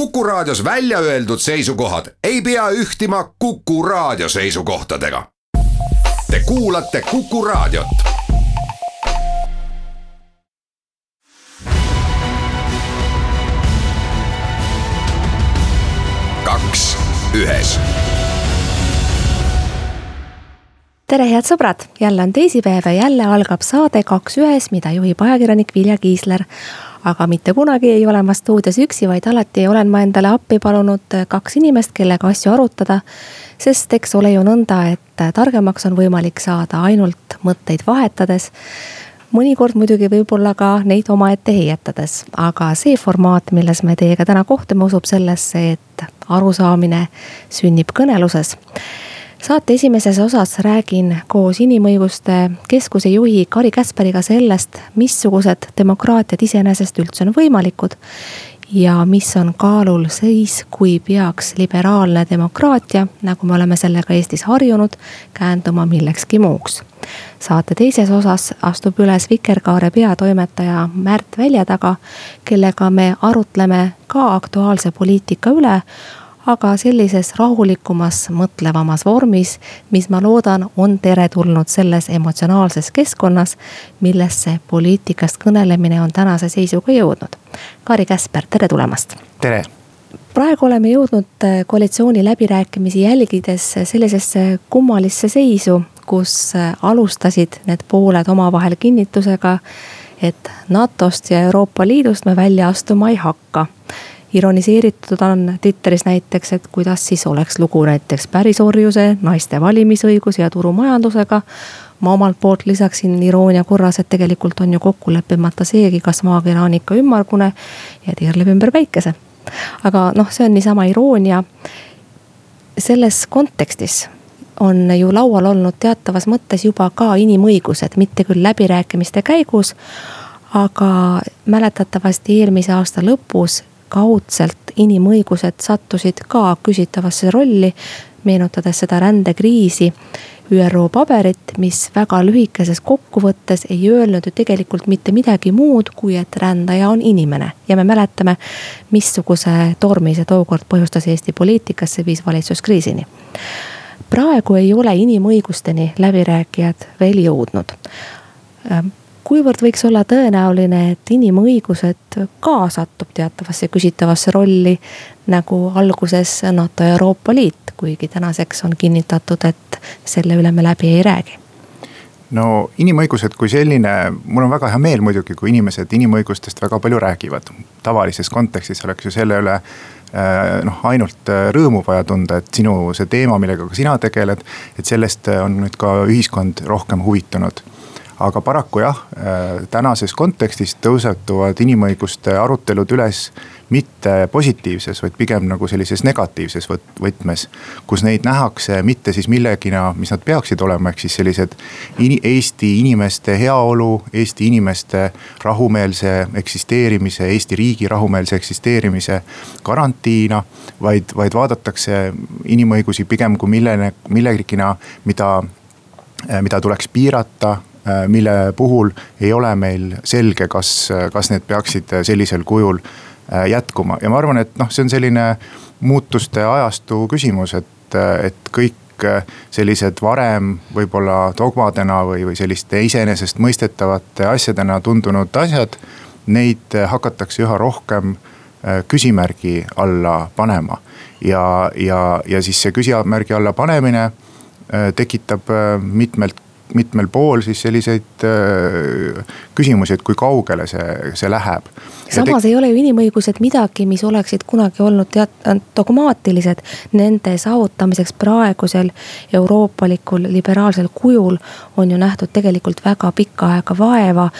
Kuku Raadios välja öeldud seisukohad ei pea ühtima Kuku Raadio seisukohtadega. Te kuulate Kuku Raadiot. kaks ühes tere, head sõbrad, jälle on teisipäev ja jälle algab saade Kaks ühes, mida juhib ajakirjanik Vilja Kiisler aga mitte kunagi ei ole ma stuudios üksi, vaid alati olen ma endale appi palunud kaks inimest, kellega asju arutada. sest eks ole ju nõnda, et targemaks on võimalik saada ainult mõtteid vahetades. mõnikord muidugi võib-olla ka neid omaette heietades, aga see formaat, milles me teiega täna kohtume, usub sellesse, et arusaamine sünnib kõneluses saate esimeses osas räägin koos Inimõiguste Keskuse juhi Kari Käsperiga sellest, missugused demokraatiad iseenesest üldse on võimalikud. ja mis on kaalul siis, kui peaks liberaalne demokraatia, nagu me oleme sellega Eestis harjunud, käänduma millekski muuks. saate teises osas astub üles Vikerkaare peatoimetaja Märt Väljataga, kellega me arutleme ka aktuaalse poliitika üle aga sellises rahulikumas, mõtlevamas vormis, mis ma loodan, on teretulnud selles emotsionaalses keskkonnas, millesse poliitikast kõnelemine on tänase seisuga jõudnud. Kari Käsper, tere tulemast. tere praegu oleme jõudnud äh, koalitsiooni läbirääkimisi jälgides sellisesse kummalisse seisu, kus äh, alustasid need pooled omavahel kinnitusega, et NATO-st ja Euroopa Liidust me välja astuma ei hakka ironiseeritud on Twitteris näiteks, et kuidas siis oleks lugu näiteks pärisorjuse, naiste valimisõiguse ja turumajandusega. ma omalt poolt lisaksin iroonia korras, et tegelikult on ju kokku leppimata seegi, kas maakera on ikka ümmargune ja tiirleb ümber päikese. aga noh, see on niisama iroonia. selles kontekstis on ju laual olnud teatavas mõttes juba ka inimõigused, mitte küll läbirääkimiste käigus aga mäletatavasti eelmise aasta lõpus kaudselt inimõigused sattusid ka küsitavasse rolli, meenutades seda rändekriisi. ÜRO paberit, mis väga lühikeses kokkuvõttes ei öelnud ju tegelikult mitte midagi muud, kui et rändaja on inimene. ja me mäletame, missuguse tormi see tookord põhjustas Eesti poliitikas, see viis valitsuskriisini praegu ei ole inimõigusteni läbirääkijad veel jõudnud kuivõrd võiks olla tõenäoline, et inimõigused ka satub teatavasse küsitavasse rolli nagu alguses NATO ja Euroopa Liit, kuigi tänaseks on kinnitatud, et selle üle me läbi ei räägi no inimõigused kui selline, mul on väga hea meel muidugi, kui inimesed inimõigustest väga palju räägivad. tavalises kontekstis oleks ju selle üle äh, noh, ainult äh, rõõmu vaja tunda, et sinu see teema, millega ka sina tegeled, et sellest on nüüd ka ühiskond rohkem huvitunud aga paraku jah, äh, tänases kontekstis tõusetuvad inimõiguste arutelud üles mitte positiivses, vaid pigem nagu sellises negatiivses võtmes. kus neid nähakse mitte siis millegina, mis nad peaksid olema, ehk siis sellised Eesti inimeste heaolu, Eesti inimeste rahumeelse eksisteerimise, Eesti riigi rahumeelse eksisteerimise garantiina. vaid, vaid vaadatakse inimõigusi pigem kui millene, millegina, mida mida tuleks piirata, Äh, mille puhul ei ole meil selge, kas, kas need peaksid sellisel kujul äh, jätkuma ja ma arvan, et noh, see on selline muutuste ajastu küsimus, et, et kõik sellised varem võib-olla dogmadena või, või selliste iseenesestmõistetavate asjadena tundunud asjad. Neid hakatakse üha rohkem äh, küsimärgi alla panema ja, ja, ja siis see küsimärgi alla panemine tekitab mitmelt mitmel pool siis selliseid äh, küsimusi, et kui kaugele see, see läheb. samas ei ole ju inimõigused midagi, mis oleksid kunagi olnud teat-, dogmaatilised. Nende saavutamiseks praegusel euroopalikul liberaalsel kujul on ju nähtud tegelikult väga pikka aega vaeva.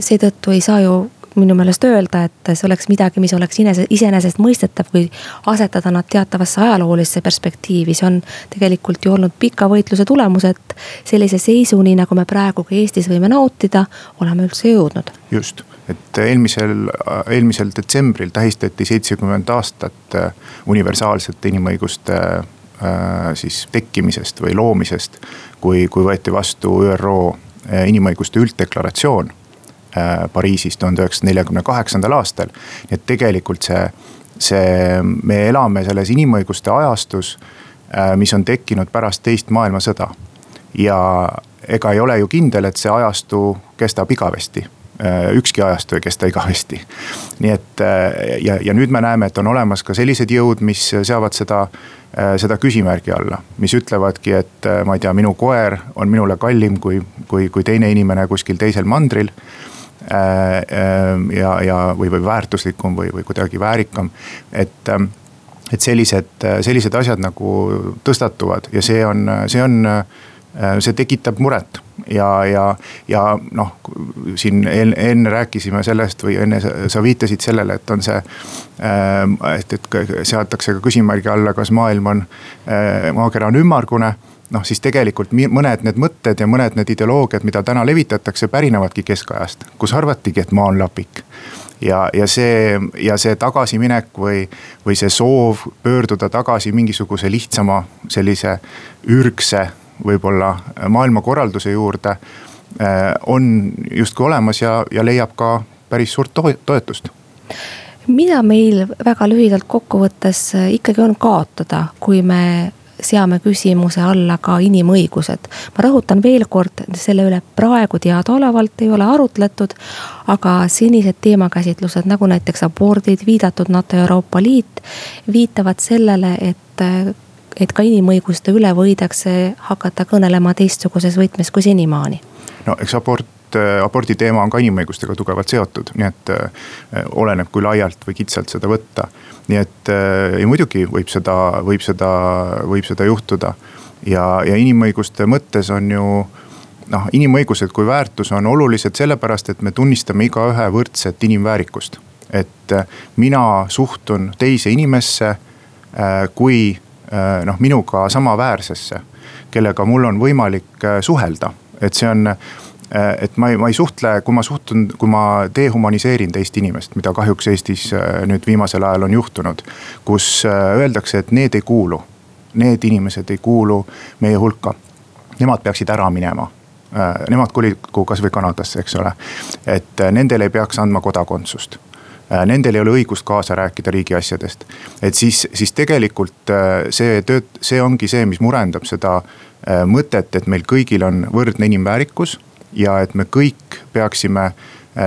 seetõttu ei saa ju minu meelest öelda, et see oleks midagi, mis oleks iseenesestmõistetav, kui asetada nad teatavasse ajaloolisse perspektiivi, see on tegelikult ju olnud pika võitluse tulemus, et sellise seisuni, nagu me praegu ka Eestis võime nautida, oleme üldse jõudnud. just, et eelmisel, eelmisel detsembril tähistati seitsekümmend aastat äh, universaalsete inimõiguste äh, siis tekkimisest või loomisest, kui, kui võeti vastu ÜRO äh, inimõiguste ülddeklaratsioon Pariisis tuhande üheksasaja neljakümne kaheksandal aastal. nii et tegelikult see, see, me elame selles inimõiguste ajastus, mis on tekkinud pärast teist maailmasõda. ja ega ei ole ju kindel, et see ajastu kestab igavesti Äh, ükski ajastu ei kesta igavesti. nii et äh, ja, ja nüüd me näeme, et on olemas ka sellised jõud, mis seavad seda, äh, seda küsimärgi alla. mis ütlevadki, et ma ei tea, minu koer on minule kallim kui, kui, kui teine inimene kuskil teisel mandril ja, ja, või, või väärtuslikum või, või kuidagi väärikam, et et sellised, sellised asjad nagu tõstatuvad ja see on, see on, see tekitab muret ja, ja, ja noh, siin enne rääkisime sellest või enne sa viitasid sellele, et on see. Ähm, et, et seatakse ka küsimärgi alla, kas maailm on, äh, maakera on ümmargune noh, siis tegelikult mõned need mõtted ja mõned need ideoloogiad, mida täna levitatakse, pärinevadki keskajast, kus arvatigi, et maa on lapik. ja, ja see, ja see tagasiminek või, või see soov pöörduda tagasi mingisuguse lihtsama sellise ürgse võib-olla maailmakorralduse juurde äh, on justkui olemas ja, ja leiab ka päris suurt toetust mida meil väga lühidalt kokkuvõttes ikkagi on kaotada, kui me seame küsimuse alla ka inimõigused. ma rõhutan veel kord, selle üle praegu teadaolevalt ei ole arutletud. aga senised teemakäsitlused nagu näiteks abordid, viidatud NATO ja Euroopa Liit viitavad sellele, et et ka inimõiguste üle võidakse hakata kõnelema teistsuguses võtmes kui senimaani? no eks abort äh, abordi teema on ka inimõigustega tugevalt seotud, nii et äh, oleneb, kui laialt või kitsalt seda võtta. nii et äh, ja muidugi võib seda, võib seda, võib seda juhtuda. ja, ja inimõiguste mõttes on ju noh, inimõigused kui väärtus on olulised sellepärast, et me tunnistame igaühe võrdset inimväärikust. et mina suhtun teise inimesse kui Äh, noh, minuga samaväärsesse, kellega mul on võimalik äh, suhelda, et see on äh, et ma ei, ma ei suhtle, kui ma suhtun, kui ma dehumaniseerin teist inimest, mida kahjuks Eestis nüüd viimasel ajal on juhtunud. kus öeldakse, et need ei kuulu, need inimesed ei kuulu meie hulka. Nemad peaksid ära minema. Nemad koligu kasvõi Kanadasse, eks ole, et nendele ei peaks andma kodakondsust Äh, nendel ei ole õigust kaasa rääkida riigi asjadest. et siis, siis tegelikult äh, see tööd, see ongi see, mis murendab seda äh, mõtet, et meil kõigil on võrdne inimväärikus. Ja et me kõik peaksime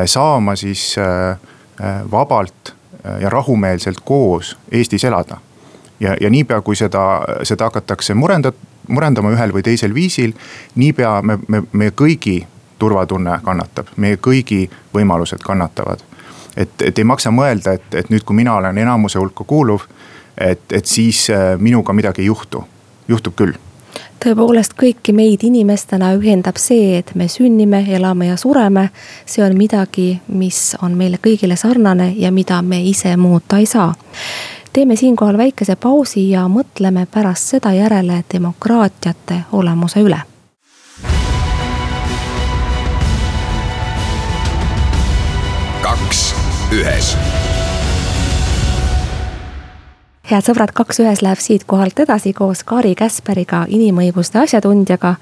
saama siis vabalt ja rahumeelselt koos Eestis elada. ja, ja niipea, kui seda, seda hakatakse murendat-, murendama ühel või teisel viisil, niipea me, me, meie kõigi turvatunne kannatab, meie kõigi võimalused kannatavad. Et, et ei maksa mõelda, et, et nüüd, kui mina olen enamuse hulka kuuluv, et, et siis äh, minuga midagi ei juhtu, juhtub küll tõepoolest kõiki meid inimestena ühendab see, et me sünnime, elame ja sureme. see on midagi, mis on meile kõigile sarnane ja mida me ise muuta ei saa. teeme siinkohal väikese pausi ja mõtleme pärast seda järele demokraatiate olemuse üle kaks ühes head sõbrad, Kaks ühes läheb siitkohalt edasi koos Kari Käsperiga, inimõiguste asjatundjaga.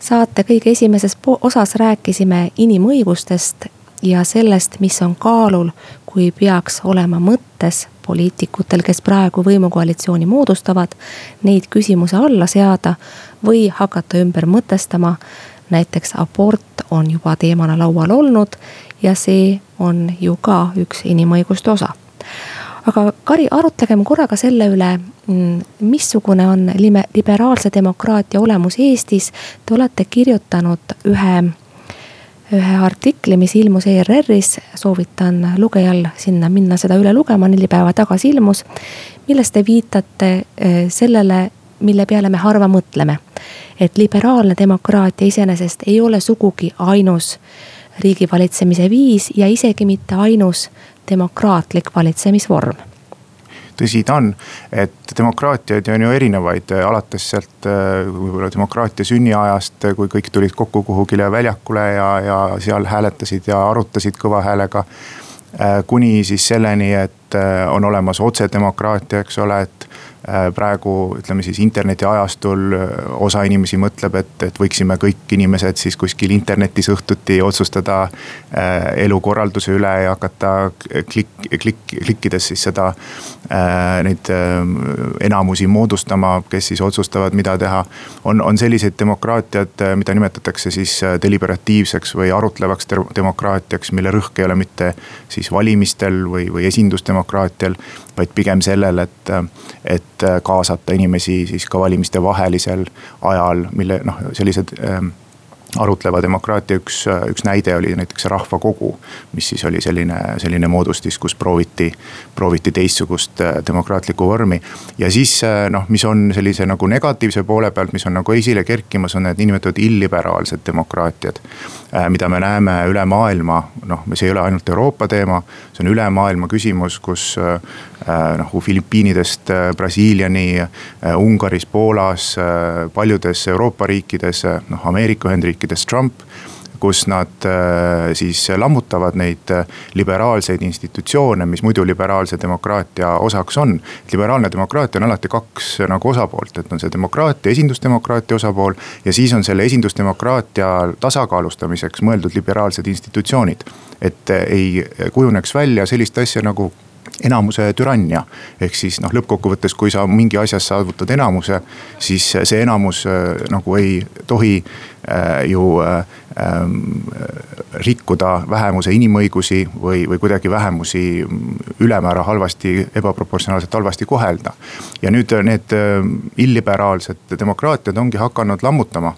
saate kõige esimeses osas rääkisime inimõigustest ja sellest, mis on kaalul, kui peaks olema mõttes poliitikutel, kes praegu võimukoalitsiooni moodustavad, neid küsimuse alla seada või hakata ümber mõtestama. näiteks abort on juba teemana laual olnud ja see on ju ka üks inimõiguste osa. Aga Kari, arutlegem korra ka selle üle, mm, missugune on liberaalse demokraatia olemus Eestis. Te olete kirjutanud ühe, ühe artikli, mis ilmus ERR-is, soovitan lugejal sinna minna seda üle lugema, neli päeva tagasi ilmus. milles te viitate eh, sellele, mille peale me harva mõtleme. et liberaalne demokraatia iseenesest ei ole sugugi ainus riigivalitsemise viis ja isegi mitte ainus demokraatlik valitsemisvorm tõsi ta on, et demokraatiaid on ju erinevaid, alates sealt võib-olla demokraatia sünniajast, kui kõik tulid kokku kuhugile väljakule ja, ja seal hääletasid ja arutasid kõva häälega. kuni siis selleni, et on olemas otsedemokraatia, eks ole, et praegu ütleme siis internetiajastul äh, osa inimesi mõtleb, et, et võiksime kõik inimesed siis kuskil internetis õhtuti otsustada äh, elukorralduse üle ja hakata klikk, klikk, klikkides siis seda äh,, neid äh, enamusi moodustama, kes siis otsustavad, mida teha. on, on selliseid demokraatiad, mida nimetatakse siis deliberatiivseks või arutlevaks demokraatiaks, mille rõhk ei ole mitte siis valimistel või, või esindusdemokraatial vaid pigem sellel, et, et kaasata inimesi siis ka valimiste vahelisel ajal, mille noh, sellised ähm, arutleva demokraatia üks, üks näide oli näiteks rahvakogu. mis siis oli selline, selline moodustis, kus prooviti, prooviti teistsugust äh, demokraatlikku vormi. ja siis äh, noh, mis on sellise nagu negatiivse poole pealt, mis on nagu esile kerkimas, on need niinimetatud illiberaalsed demokraatiad. Äh, mida me näeme üle maailma, noh, see ei ole ainult Euroopa teema, see on üle maailma küsimus, kus noh, Filipiinidest Brasiiliani, Ungaris, Poolas, paljudes Euroopa riikides, noh Ameerika Ühendriikides Ühendriikides Trump kus nad äh, siis lammutavad neid äh, liberaalseid institutsioone, mis muidu liberaalse demokraatia osaks on. liberaalne demokraatia on alati kaks äh, nagu osapoolt, et on see demokraatia, esindusdemokraatia osapool. ja siis on selle esindusdemokraatia tasakaalustamiseks mõeldud liberaalsed institutsioonid. et ei kujuneks välja sellist asja nagu enamuse türannia. ehk siis noh, lõppkokkuvõttes, kui sa mingi asjas saavutad enamuse, siis see enamus nagu ei tohi ju äh, äh, rikkuda vähemuse inimõigusi või, või kuidagi vähemusi ülemäära halvasti, ebaproportsionaalselt halvasti kohelda. ja nüüd need äh, illiberaalsed demokraatiad ongi hakanud lammutama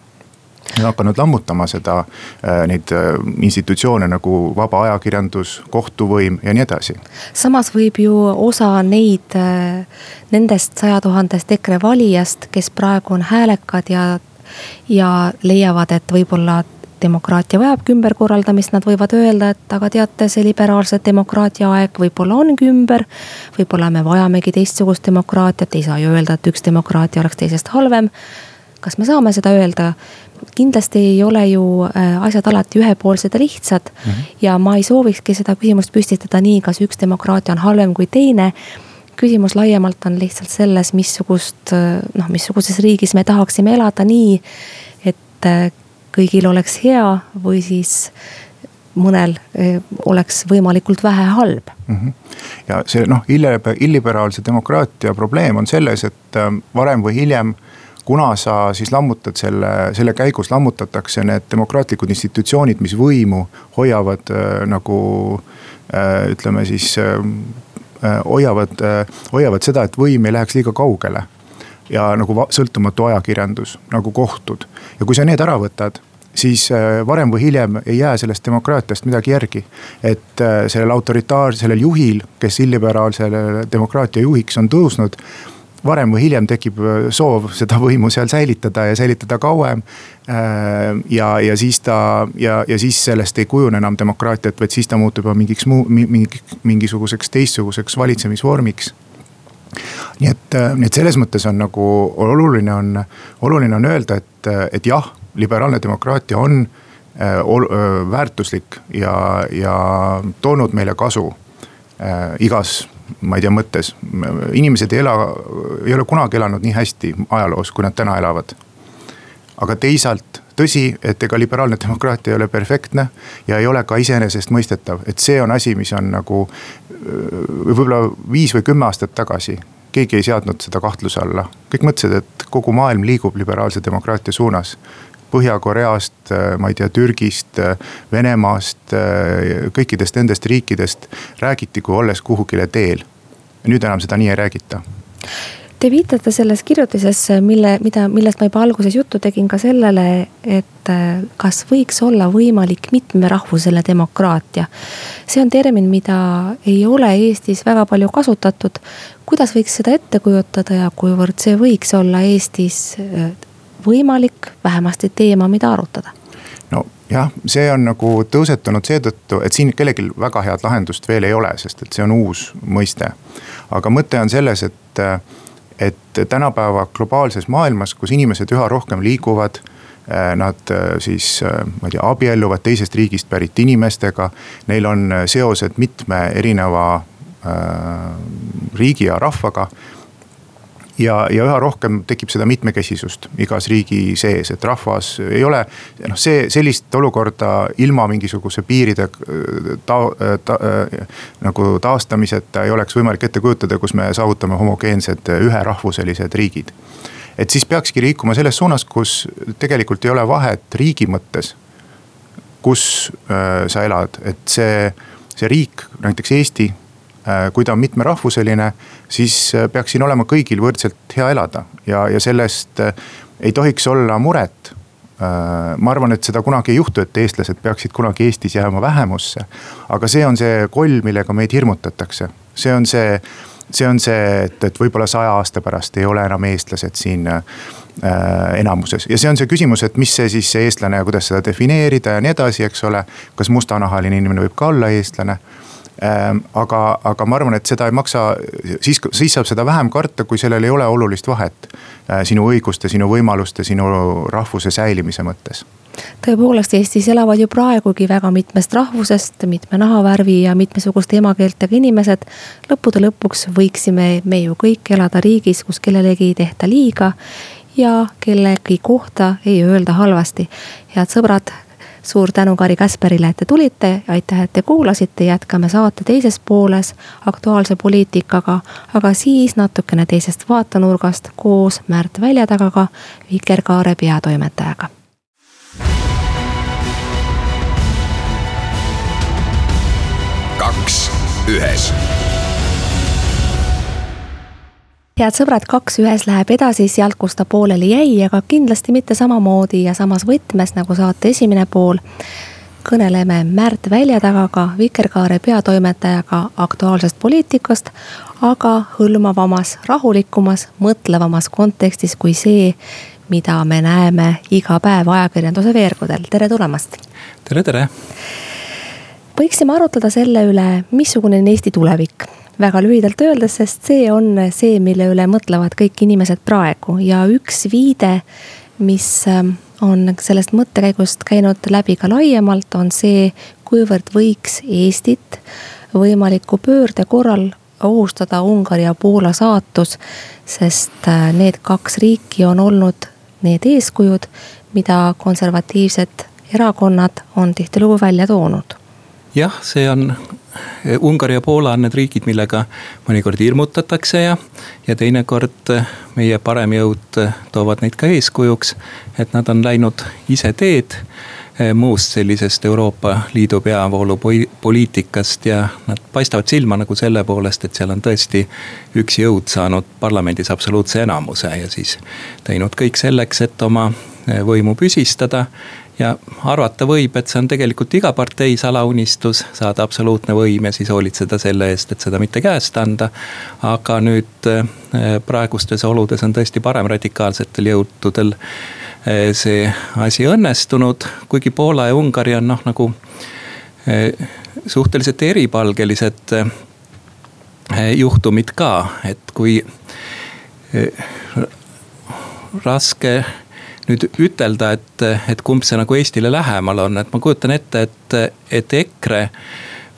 on hakanud lammutama seda, äh, neid äh, institutsioone nagu vaba ajakirjandus, kohtuvõim ja nii edasi. samas võib ju osa neid, äh, nendest saja tuhandest EKRE valijast, kes praegu on häälekad ja, ja leiavad, et võib-olla demokraatia vajabki ümberkorraldamist, nad võivad öelda, et aga teate, see liberaalse demokraatia aeg võib-olla ongi ümber. võib-olla me vajamegi teistsugust demokraatiat, ei saa ju öelda, et üks demokraatia oleks teisest halvem. kas me saame seda öelda? kindlasti ei ole ju äh, asjad alati ühepoolsed ja lihtsad mm. -hmm. ja ma ei soovikski seda küsimust püstitada nii, kas üks demokraatia on halvem kui teine. Küsimus laiemalt on lihtsalt selles, missugust äh, noh, missuguses riigis me tahaksime elada nii, et äh, kõigil oleks hea või siis mõnel oleks võimalikult vähe halb mm. -hmm. ja see noh, illiberaalse demokraatia probleem on selles, et varem või hiljem kuna sa siis lammutad selle, selle käigus lammutatakse need demokraatlikud institutsioonid, mis võimu hoiavad äh, nagu äh, ütleme siis äh, äh hoiavad äh,, hoiavad seda, et võim ei läheks liiga kaugele. ja nagu sõltumatu ajakirjandus, nagu kohtud ja kui sa need ära võtad siis äh, varem või hiljem ei jää sellest demokraatiast midagi järgi. et sellel autoritaar-, sellel juhil, kes illiberaalsele demokraatia juhiks on tõusnud varem või hiljem tekib äh, soov seda võimu seal säilitada ja säilitada kauem. Äh, ja, ja siis ta ja, ja siis sellest ei kujune enam demokraatiat, vaid siis ta muutub juba mingiks muu, mingi, mingisuguseks teistsuguseks valitsemisvormiks nii et, äh, nii et selles mõttes on nagu oluline on, oluline on öelda, et, et jah, liberaalne demokraatia on ol, väärtuslik ja, ja toonud meile kasu äh, igas ma ei tea, mõttes. inimesed ei ela, ei ole kunagi elanud nii hästi ajaloos, kui nad täna elavad. aga teisalt tõsi, et ega liberaalne demokraatia ei ole perfektne ja ei ole ka iseenesestmõistetav, et see on asi, mis on nagu võib-olla viis või kümme aastat tagasi keegi ei seadnud seda kahtluse alla, kõik mõtlesid, et kogu maailm liigub liberaalse demokraatia suunas. Põhja-Koreast, ma ei tea, Türgist, Venemaast, kõikidest nendest riikidest räägiti kui olles kuhugile teel. nüüd enam seda nii ei räägita Te viitate selles kirjutises, mille, mida, millest ma juba alguses juttu tegin ka sellele, et kas võiks olla võimalik mitmerahvuseline demokraatia. see on termin, mida ei ole Eestis väga palju kasutatud. kuidas võiks seda ette kujutada ja kuivõrd see võiks olla Eestis võimalik, vähemasti teema, mida arutada? nojah, see on nagu tõusetunud seetõttu, et siin kellelgi väga head lahendust veel ei ole, sest et see on uus mõiste. aga mõte on selles, et, et tänapäeva globaalses maailmas, kus inimesed üha rohkem liiguvad Nad siis, ma ei tea, abielluvad teisest riigist pärit inimestega, neil on seosed mitme erineva riigi ja rahvaga ja, ja üha rohkem tekib seda mitmekesisust igas riigi sees, et rahvas ei ole. noh, see sellist olukorda ilma mingisuguse piiride ta, ta, nagu taastamiseta ei oleks võimalik ette kujutada, kus me saavutame homogeensed üherahvuselised riigid. et siis peakski liikuma selles suunas, kus tegelikult ei ole vahet riigi mõttes, kus äh, sa elad, et see, see riik, näiteks Eesti Äh, kui ta on mitmerahvuseline, siis äh, peaks siin olema kõigil võrdselt hea elada ja, ja sellest äh, ei tohiks olla muret. ma arvan, et seda kunagi ei juhtu, et eestlased peaksid kunagi Eestis jääma vähemusse. aga see on see koll, millega meid hirmutatakse, see on see, see on see, et, et võib-olla saja aasta pärast ei ole enam eestlased siin äh, enamuses. ja see on see küsimus, et mis see siis see eestlane ja kuidas seda defineerida ja nii edasi, eks ole. kas mustanahaline inimene võib ka olla eestlane aga, aga ma arvan, et seda ei maksa, siis, siis saab seda vähem karta, kui sellel ei ole olulist vahet. Äh, sinu õiguste, sinu võimaluste, sinu rahvuse säilimise mõttes tõepoolest, Eestis elavad ju praegugi väga mitmest rahvusest, mitme nahavärvi ja mitmesuguste emakeeltega inimesed. lõppude lõpuks võiksime me ju kõik elada riigis, kus kellelegi ei tehta liiga ja kellegi kohta ei öelda halvasti. head sõbrad, suur tänu Kari Käsperile, et te tulite, aitäh, et te kuulasite, jätkame saate teises pooles aktuaalse poliitikaga. aga siis natukene teisest vaatenurgast koos Märt Väljatagaga, Vikerkaare peatoimetajaga. kaks ühes head sõbrad, kaks ühes läheb edasi sealt, kus ta pooleli jäi, aga kindlasti mitte samamoodi ja samas võtmes nagu saate esimene pool. kõneleme Märt Väljatagaga, Vikerkaare peatoimetajaga aktuaalsest poliitikast, aga hõlmavamas, rahulikumas, mõtlevamas kontekstis kui see, mida me näeme iga päev ajakirjanduse veergudel, tere tulemast. tere, tere. võiksime arutleda selle üle, missugune on Eesti tulevik väga lühidalt öeldes, sest see on see, mille üle mõtlevad kõik inimesed praegu ja üks viide, mis ähm, on sellest mõttekäigust käinud läbi ka laiemalt, on see, kuivõrd võiks Eestit võimaliku pöörde korral ohustada Ungari ja Poola saatus. sest äh, need kaks riiki on olnud need eeskujud, mida konservatiivsed erakonnad on tihtilugu välja toonud. jah, see on Ungari ja Poola on need riigid, millega mõnikord hirmutatakse ja, ja teinekord meie parem jõud toovad neid ka eeskujuks. et nad on läinud ise teed eh, muust sellisest Euroopa Liidu peavoolupoliitikast ja nad paistavad silma nagu selle poolest, et seal on tõesti üks jõud saanud parlamendis absoluutse enamuse ja siis teinud kõik selleks, et oma eh, võimu püsistada ja arvata võib, et see on tegelikult iga partei salaunistus, saada absoluutne võim ja siis hoolitseda selle eest, et seda mitte käest anda. aga nüüd eh, praegustes oludes on tõesti paremradikaalsetel jõududel eh, see asi õnnestunud, kuigi Poola ja Ungari on noh, nagu eh, suhteliselt eripalgelised juhtumid ka, et kui raske nüüd ütelda, et, et kumb see nagu Eestile lähemal on, et ma kujutan ette, et, et EKRE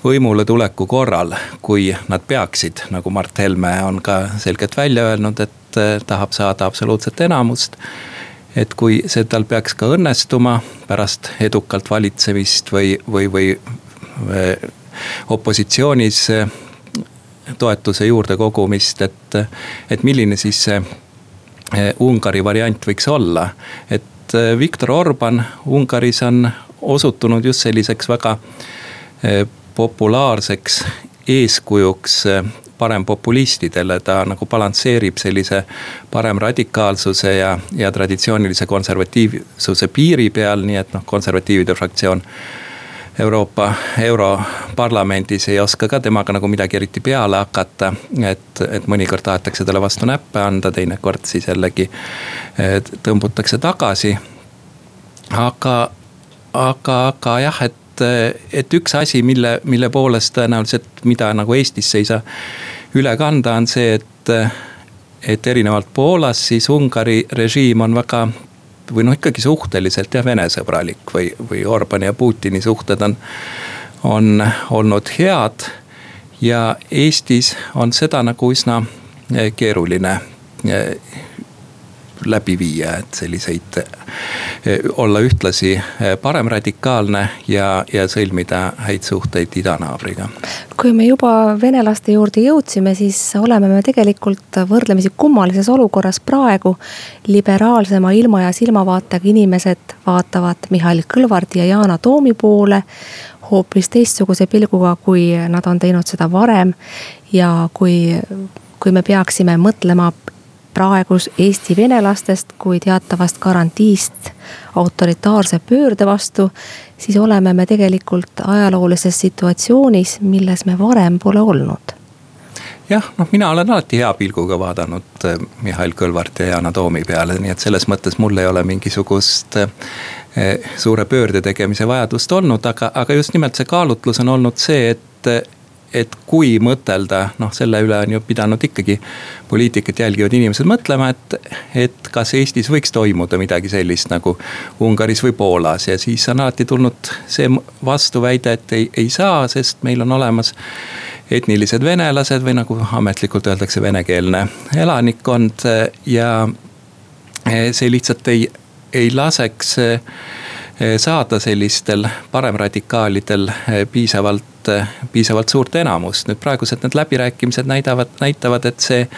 võimule tuleku korral, kui nad peaksid, nagu Mart Helme on ka selgelt välja öelnud, et tahab saada absoluutset enamust. et kui see tal peaks ka õnnestuma pärast edukalt valitsemist või, või, või opositsioonis toetuse juurde kogumist, et, et milline siis see Eh, Ungari variant võiks olla. et eh, Viktor Orban Ungaris on osutunud just selliseks väga eh, populaarseks eeskujuks parempopulistidele, ta nagu balansseerib sellise paremradikaalsuse ja, ja traditsioonilise konservatiivsuse piiri peal, nii et noh, konservatiivide fraktsioon Euroopa Europarlamendis ei oska ka temaga nagu midagi eriti peale hakata. et, et mõnikord tahetakse talle vastu näppe anda, teinekord siis jällegi tõmbutakse tagasi. aga aga, aga jah, et, et üks asi, mille, mille poolest tõenäoliselt, mida nagu Eestisse ei saa üle kanda, on see, et, et erinevalt Poolast, siis Ungari režiim on väga või noh, ikkagi suhteliselt jah, Vene-sõbralik või, või Orbani ja Putini suhted on, on olnud head. ja Eestis on seda nagu üsna keeruline läbi viia, et selliseid, eh, olla ühtlasi eh, paremradikaalne ja, ja sõlmida häid suhteid idanaabriga. kui me juba venelaste juurde jõudsime, siis oleme me tegelikult võrdlemisi kummalises olukorras praegu. liberaalsema ilma ja silmavaatega inimesed vaatavad Mihhail Kõlvarti ja Yana Toomi poole hoopis teistsuguse pilguga, kui nad on teinud seda varem. ja kui, kui me peaksime mõtlema praegu Eesti venelastest kui teatavast garantiist autoritaarse pöörde vastu, siis oleme me tegelikult ajaloolises situatsioonis, milles me varem pole olnud. Jah, noh, mina olen alati hea pilguga vaadanud eh, Mihhail Kõlvarti ja Yana Toomi peale, nii et selles mõttes mul ei ole mingisugust eh, suure pöörde tegemise vajadust olnud, aga, aga just nimelt see kaalutlus on olnud see, et et kui mõtelda, noh selle üle on ju pidanud ikkagi poliitikat jälgivad inimesed mõtlema, et, et kas Eestis võiks toimuda midagi sellist nagu Ungaris või Poolas. Ja siis on alati tulnud see vastuväide, et ei, ei saa, sest meil on olemas etnilised venelased või nagu ametlikult öeldakse, venekeelne elanikkond. Ja see lihtsalt ei, ei laseks saada sellistel paremradikaalidel piisavalt piisavalt, piisavalt suurt enamust. nüüd praegused need läbirääkimised näidavad, näitavad, et see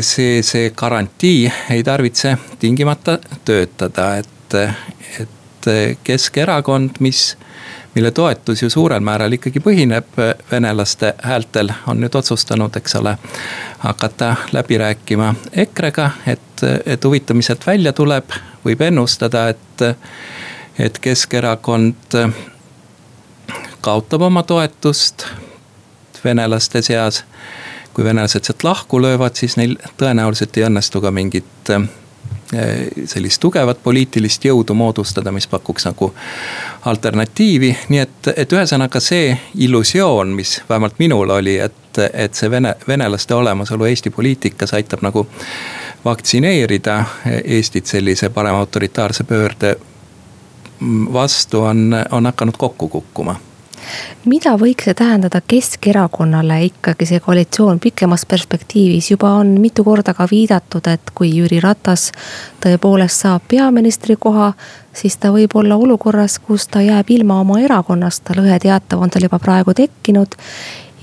see, see garantii ei tarvitse tingimata töötada, et, et Keskerakond, mis, mille toetus ju suurel määral ikkagi põhineb venelaste häältel, on nüüd otsustanud, eks ole. hakata läbi rääkima EKRE-ga, et, et huvitav, mis sealt välja tuleb, võib ennustada, et, et Keskerakond kaotab oma toetust venelaste seas. kui venelased sealt lahku löövad, siis neil tõenäoliselt ei õnnestu ka mingit eh, sellist tugevat poliitilist jõudu moodustada, mis pakuks nagu alternatiivi. nii et, et ühesõnaga see illusioon, mis vähemalt minul oli, et, et see vene, venelaste olemasolu Eesti poliitikas aitab nagu vaktsineerida Eestit sellise parema autoritaarse pöörde vastu on, on hakanud kokku kukkuma mida võiks see tähendada Keskerakonnale? Ikkagi see koalitsioon pikemas perspektiivis, juba on mitu korda ka viidatud, et kui Jüri Ratas tõepoolest saab peaministri koha, siis ta võib olla olukorras, kus ta jääb ilma oma erakonnast, lõhe teatav on tal juba praegu tekkinud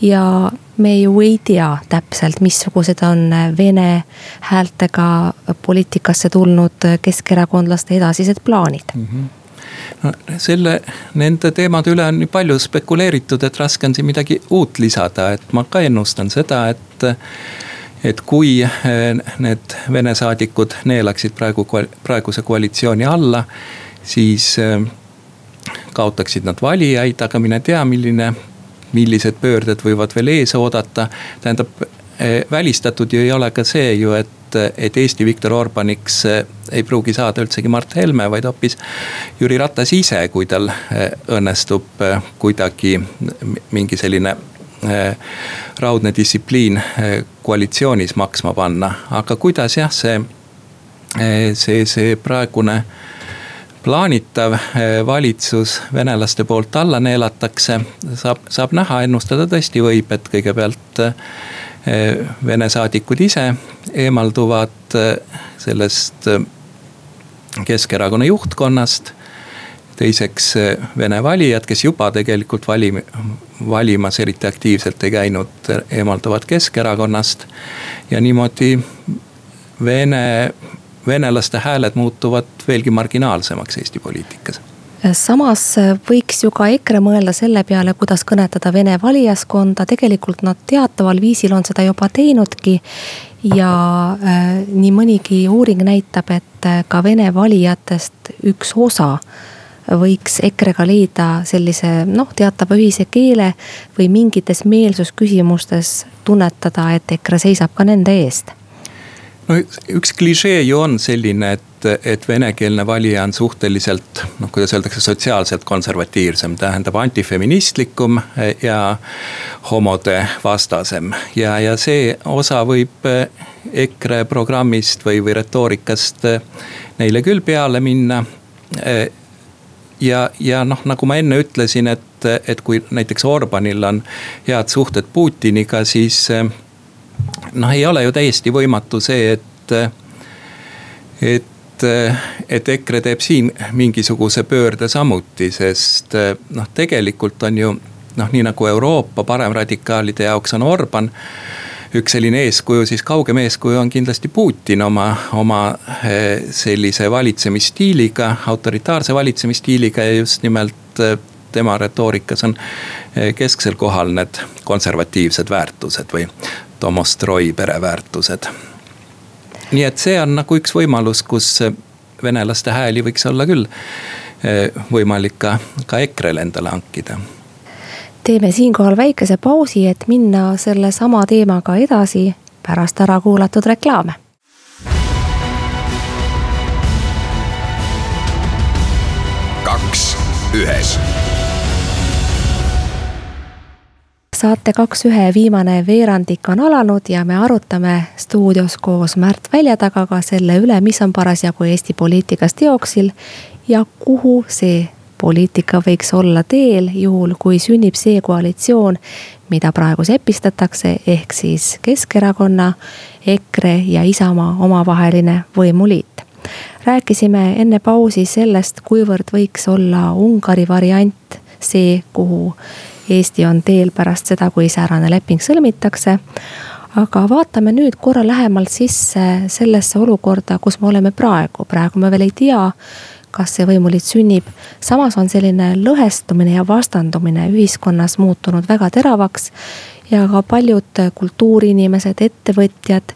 ja me ju ei tea täpselt, missugused on vene häältega poliitikasse tulnud keskerakondlaste edasised plaanid. Mm. -hmm no selle, nende teemade üle on nii palju spekuleeritud, et raske on siin midagi uut lisada, et ma ka ennustan seda, et et kui eh, need Vene saadikud neelaksid praegu, praeguse koalitsiooni alla, siis eh, kaotaksid nad valijaid, aga mine tea, milline, millised pöörded võivad veel ees oodata. tähendab, eh, välistatud ju ei ole ka see ju, et et, et Eesti Viktor Orbaniks eh, ei pruugi saada üldsegi Mart Helme, vaid hoopis Jüri Ratas ise, kui tal eh, õnnestub eh, kuidagi mingi selline raudne distsipliin koalitsioonis maksma panna, aga kuidas jah, see, see, see praegune plaanitav valitsus venelaste poolt alla neelatakse, saab, saab näha, ennustada tõesti võib, et kõigepealt Eh, Vene saadikud ise eemalduvad eh, sellest eh, Keskerakonna juhtkonnast. teiseks Vene valijad, kes juba tegelikult valim-, valimas eriti aktiivselt ei käinud, eemalduvad Keskerakonnast. ja niimoodi Vene, venelaste hääled muutuvad veelgi marginaalsemaks Eesti poliitikas. Samas võiks ju ka EKRE mõelda selle peale, kuidas kõnetada vene valijaskonda, tegelikult nad teataval viisil on seda juba teinudki. ja äh, nii mõnigi uuring näitab, et äh, ka vene valijatest üks osa võiks EKRE-ga leida sellise noh, teatava ühise keele või mingites meelsusküsimustes tunnetada, et EKRE seisab ka nende eest no üks klišee ju on selline, et et venekeelne valija on suhteliselt noh, kuidas öeldakse, sotsiaalselt konservatiivsem, tähendab antifeministlikum ja homode vastasem. ja, ja see osa võib EKRE programmist või, või retoorikast neile küll peale minna ja, ja noh, nagu ma enne ütlesin, et, et kui näiteks Orbanil on head suhted Putiniga, siis noh, ei ole ju täiesti võimatu see, et, et et EKRE teeb siin mingisuguse pöörde samuti, sest noh, tegelikult on ju noh, nii nagu Euroopa paremradikaalide jaoks on Orban üks selline eeskuju, siis kaugem eeskuju on kindlasti Putin oma, oma eh, sellise valitsemisstiiliga, autoritaarse valitsemisstiiliga ja just nimelt eh, tema retoorikas on eh, kesksel kohal need konservatiivsed väärtused või Tomostroi pereväärtused. nii et see on nagu üks võimalus, kus venelaste hääli võiks olla küll võimalik ka, ka EKRE-le endale hankida teeme siinkohal väikese pausi, et minna sellesama teemaga edasi pärast ära kuulatud reklaame. kaks ühes saate Kaks ühe viimane veerandik on alanud ja me arutame stuudios koos Märt Väljatagaga selle üle, mis on parasjagu Eesti poliitikas teoksil ja kuhu see poliitika võiks olla teel, juhul kui sünnib see koalitsioon, mida praegu sepistatakse, ehk siis Keskerakonna, EKRE ja Isamaa omavaheline võimuliit. rääkisime enne pausi sellest, kuivõrd võiks olla Ungari variant see, kuhu Eesti on teel pärast seda, kui säärane leping sõlmitakse aga vaatame nüüd korra lähemalt sisse sellesse olukorda, kus me oleme praegu, praegu me veel ei tea kas see võimuliit sünnib. samas on selline lõhestumine ja vastandumine ühiskonnas muutunud väga teravaks. ja ka paljud kultuuriinimesed, ettevõtjad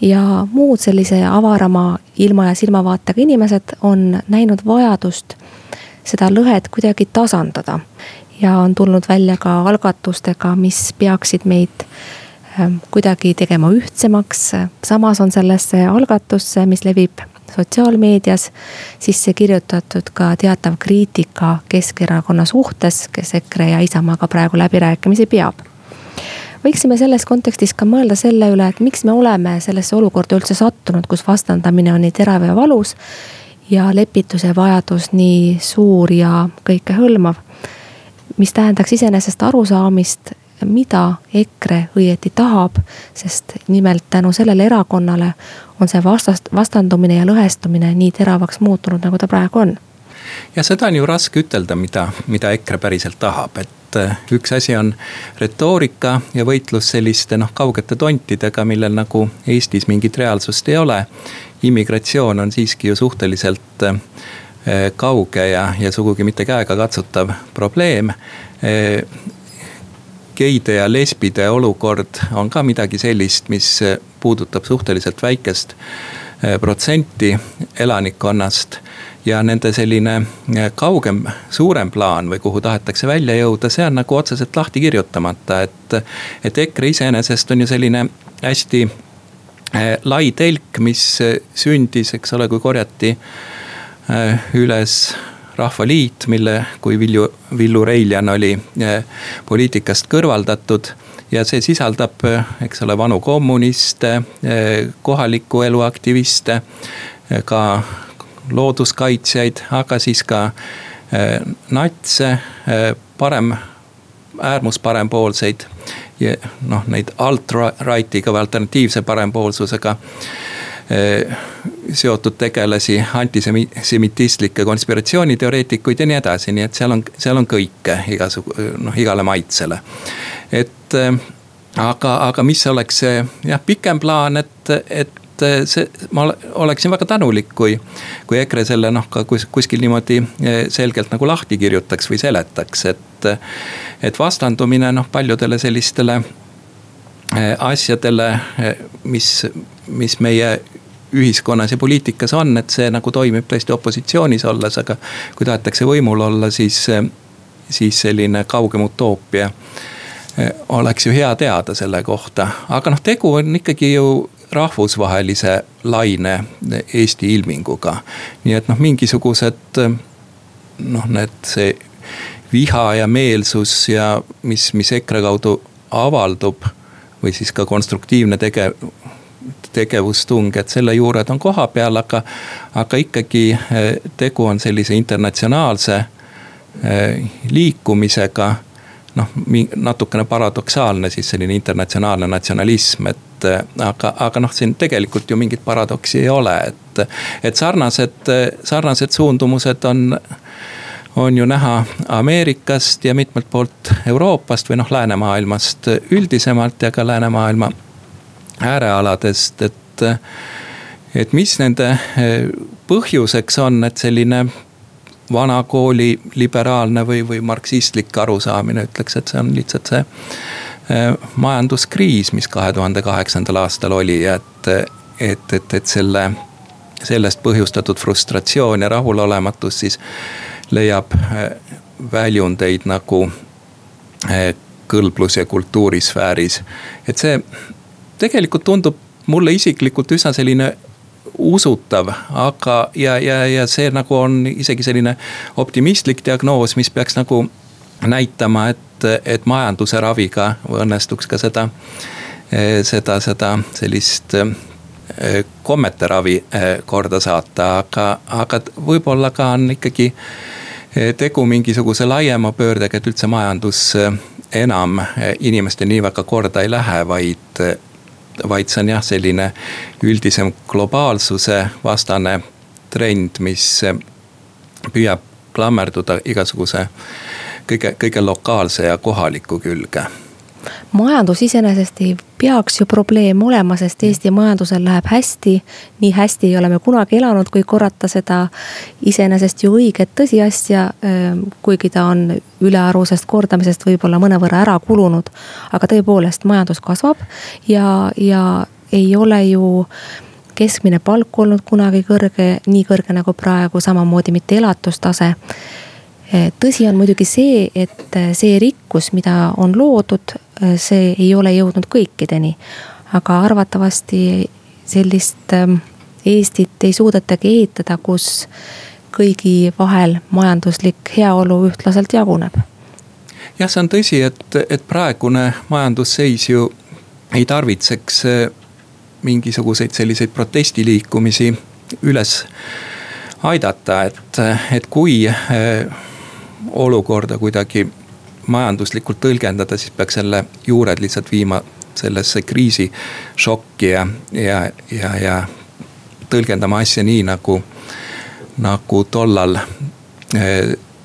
ja muud sellise avarama ilma ja silmavaatega inimesed on näinud vajadust seda lõhet kuidagi tasandada. Ja on tulnud välja ka algatustega, mis peaksid meid ähm, kuidagi tegema ühtsemaks. samas on sellesse algatusse, mis levib sotsiaalmeedias sisse kirjutatud ka teatav kriitika Keskerakonna suhtes, kes EKRE ja Isamaaga praegu läbirääkimisi peab võiksime selles kontekstis ka mõelda selle üle, et miks me oleme sellesse olukorda üldse sattunud, kus vastandamine on nii terav ja valus. ja lepituse vajadus nii suur ja kõikehõlmav. Mis tähendaks iseenesest arusaamist, mida EKRE õieti tahab, sest nimelt tänu sellele erakonnale on see vastast, vastandumine ja lõhestumine nii teravaks muutunud, nagu ta praegu on. ja seda on ju raske ütelda, mida, mida EKRE päriselt tahab, et äh, üks asi on retoorika ja võitlus selliste noh, kaugete tontidega, millel nagu Eestis mingit reaalsust ei ole. immigratsioon on siiski ju suhteliselt äh, kauge ja, ja sugugi mitte käegakatsutav probleem äh, geide ja lesbide olukord on ka midagi sellist, mis puudutab suhteliselt väikest protsenti elanikkonnast. ja nende selline kaugem, suurem plaan või kuhu tahetakse välja jõuda, see on nagu otseselt lahti kirjutamata, et. et EKRE iseenesest on ju selline hästi lai telk, mis sündis, eks ole, kui korjati üles Rahvaliit, mille, kui Vilju, Villu Reiljan oli eh, poliitikast kõrvaldatud. ja see sisaldab, eh, eks ole, vanu kommuniste, kohaliku elu aktiviste, ka looduskaitsjaid, aga siis ka natse, parem, äärmusparempoolseid. noh, neid alt-right'iga või alternatiivse parempoolsusega seotud tegelasi, antisemitistlikke konspiratsiooniteoreetikuid ja nii edasi, nii et seal on, seal on kõike igasugu noh, igale maitsele. et eh, aga, aga mis oleks see jah, pikem plaan, et, et see, ma oleksin väga tänulik, kui, kui EKRE selle noh, ka kus, kuskil niimoodi eh, selgelt nagu lahti kirjutaks või seletaks, et. et vastandumine noh, paljudele sellistele asjadele, mis, mis meie ühiskonnas ja poliitikas on, et see nagu toimib tõesti opositsioonis olles, aga kui tahetakse võimul olla, siis, siis selline kaugem utoopia eh, oleks ju hea teada selle kohta, aga noh, tegu on ikkagi ju rahvusvahelise laine Eesti ilminguga. nii et noh, mingisugused noh, need see viha ja meelsus ja mis, mis EKRE kaudu avaldub või siis ka konstruktiivne tege-, tegevustung, et selle juured on kohapeal, aga, aga ikkagi eh, tegu on sellise internatsionaalse eh, liikumisega. noh, natukene paradoksaalne siis selline internatsionaalne natsionalism, et eh, aga, aga noh, siin tegelikult ju mingit paradoksi ei ole, et, et sarnased, sarnased suundumused on on ju näha Ameerikast ja mitmelt poolt Euroopast või noh, läänemaailmast üldisemalt ja ka läänemaailma äärealadest, et. et mis nende eh, põhjuseks on, et selline vana kooli liberaalne või, või marksistlik arusaamine ütleks, et see on lihtsalt see eh, majanduskriis, mis kahe tuhande kaheksandal aastal oli, et, et, et, et selle, sellest põhjustatud frustratsioon ja rahulolematus siis leiab eh, väljundeid nagu kõlblus- ja kultuurisfääris. et see tegelikult tundub mulle isiklikult üsna selline usutav, aga, ja, ja, ja see nagu on isegi selline optimistlik diagnoos, mis peaks nagu näitama, et, et majanduse raviga õnnestuks ka seda, seda, seda sellist eh, kommete ravi eh, korda saata, aga, aga võib-olla ka on ikkagi eh, tegu mingisuguse laiema pöördega, et üldse majandus enam inimeste nii väga korda ei lähe, vaid vaid see on jah, selline üldisem globaalsuse vastane trend, mis püüab klammerduda igasuguse kõige, kõige lokaalse ja kohaliku külge majandus iseenesest ei peaks ju probleem olema, sest Eesti majandusel läheb hästi. nii hästi ei ole me kunagi elanud, kui korrata seda iseenesest ju õiget tõsiasja. kuigi ta on ülearusest kordamisest võib-olla mõnevõrra ära kulunud. aga tõepoolest, majandus kasvab ja, ja ei ole ju keskmine palk olnud kunagi kõrge, nii kõrge nagu praegu, samamoodi mitte elatustase tõsi on muidugi see, et see rikkus, mida on loodud, see ei ole jõudnud kõikideni. aga arvatavasti sellist ähm, Eestit ei suudetagi ehitada, kus kõigi vahel majanduslik heaolu ühtlaselt jaguneb. jah, see on tõsi, et, et praegune majandusseis ju ei tarvitseks äh, mingisuguseid selliseid protestiliikumisi üles aidata, et, et kui äh, olukorda kuidagi majanduslikult tõlgendada, siis peaks selle juured lihtsalt viima sellesse kriisišokki ja, ja, ja, ja tõlgendama asja nii nagu, nagu tollal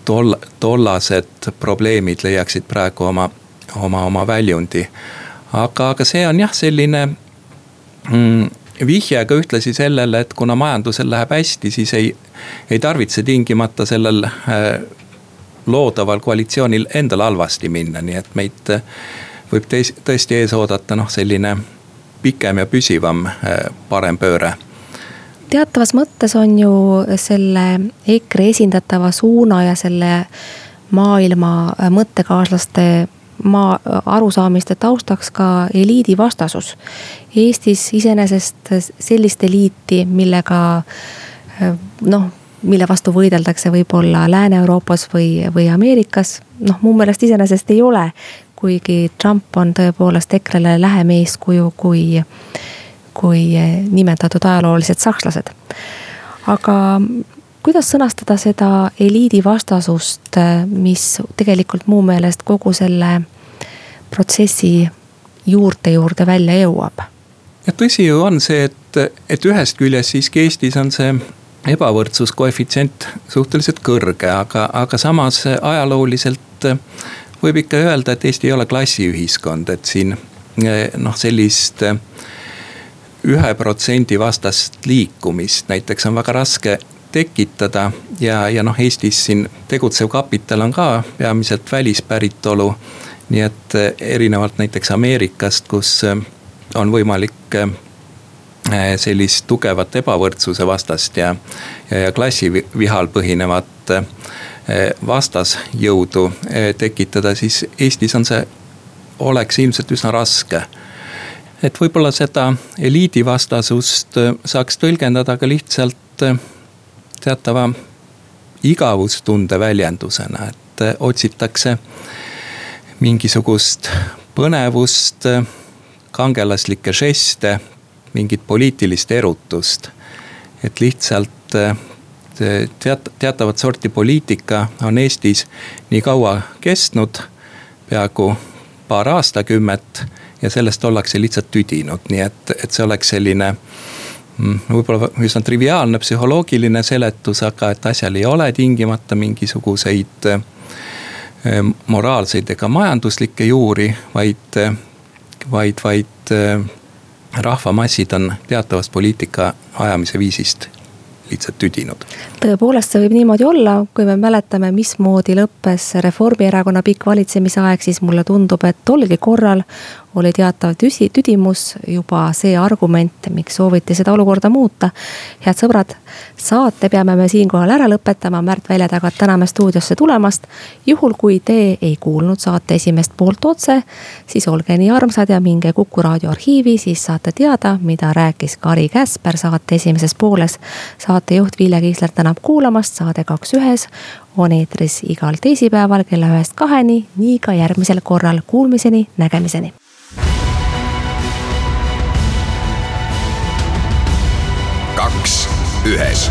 tol-, tollased probleemid leiaksid praegu oma, oma, oma väljundi. aga, aga see on jah, selline mm, vihje ka ühtlasi sellele, et kuna majandusel läheb hästi, siis ei, ei tarvitse tingimata sellel äh, loodaval koalitsioonil endal halvasti minna, nii et meid äh, võib tõesti ees oodata noh, selline pikem ja püsivam äh, parem pööre teatavas mõttes on ju selle EKRE esindatava suuna ja selle maailma äh, mõttekaaslaste maa arusaamiste taustaks ka eliidi vastasus. Eestis iseenesest sellist eliiti, millega noh mille vastu võideldakse võib-olla Lääne-Euroopas või, või Ameerikas. noh, mu meelest iseenesest ei ole. kuigi Trump on tõepoolest EKRE-le lähem eeskuju kui, kui nimetatud ajaloolised sakslased. aga kuidas sõnastada seda eliidi vastasust, mis tegelikult mu meelest kogu selle protsessi juurte juurde välja jõuab? ja tõsi ju on see, et, et ühest küljest siiski Eestis on see ebavõrdsuskoefitsient suhteliselt kõrge, aga, aga samas ajalooliselt võib ikka öelda, et Eesti ei ole klassiühiskond, et siin noh, sellist ühe protsendi vastast liikumist näiteks on väga raske tekitada. ja, ja noh, Eestis siin tegutsev kapital on ka peamiselt välispäritolu. nii et erinevalt näiteks Ameerikast, kus on võimalik Eh, sellist tugevat ebavõrdsuse vastast ja, ja, ja klassivihal põhinevat eh, vastasjõudu eh, tekitada, siis Eestis on see, oleks ilmselt üsna raske. et võib-olla seda eliidivastasust saaks tõlgendada ka lihtsalt teatava igavustunde väljendusena, et otsitakse mingisugust põnevust, kangelaslikke žeste, mingit poliitilist erutust. et lihtsalt teat-, teatavat sorti poliitika on Eestis nii kaua kestnud, peaaegu paar aastakümmet ja sellest ollakse lihtsalt tüdinud, nii et, et see oleks selline mm, võib-olla üsna triviaalne psühholoogiline seletus, aga et asjal ei ole tingimata mingisuguseid eh, moraalseid ega majanduslikke juuri, vaid, vaid, vaid eh, rahvamassid on teatavast poliitika ajamise viisist lihtsalt tüdinud. tõepoolest, see võib niimoodi olla, kui me mäletame, mismoodi lõppes Reformierakonna pikk valitsemisaeg, siis mulle tundub, et tolgi korral oli teatav tüsi, tüdimus juba see argument, miks sooviti seda olukorda muuta. head sõbrad, saate peame me siinkohal ära lõpetama, Märt Välja tagant täname stuudiosse tulemast. juhul, kui te ei kuulnud saate esimest poolt otse, siis olge nii armsad ja minge Kuku raadio arhiivi, siis saate teada, mida rääkis Kari Käsper saate esimeses pooles. saatejuht Vilja Kiisler tänab kuulamast, saade kaks ühes on eetris igal teisipäeval kella ühest kaheni, nii ka järgmisel korral. Kuulmiseni, nägemiseni kaks ühes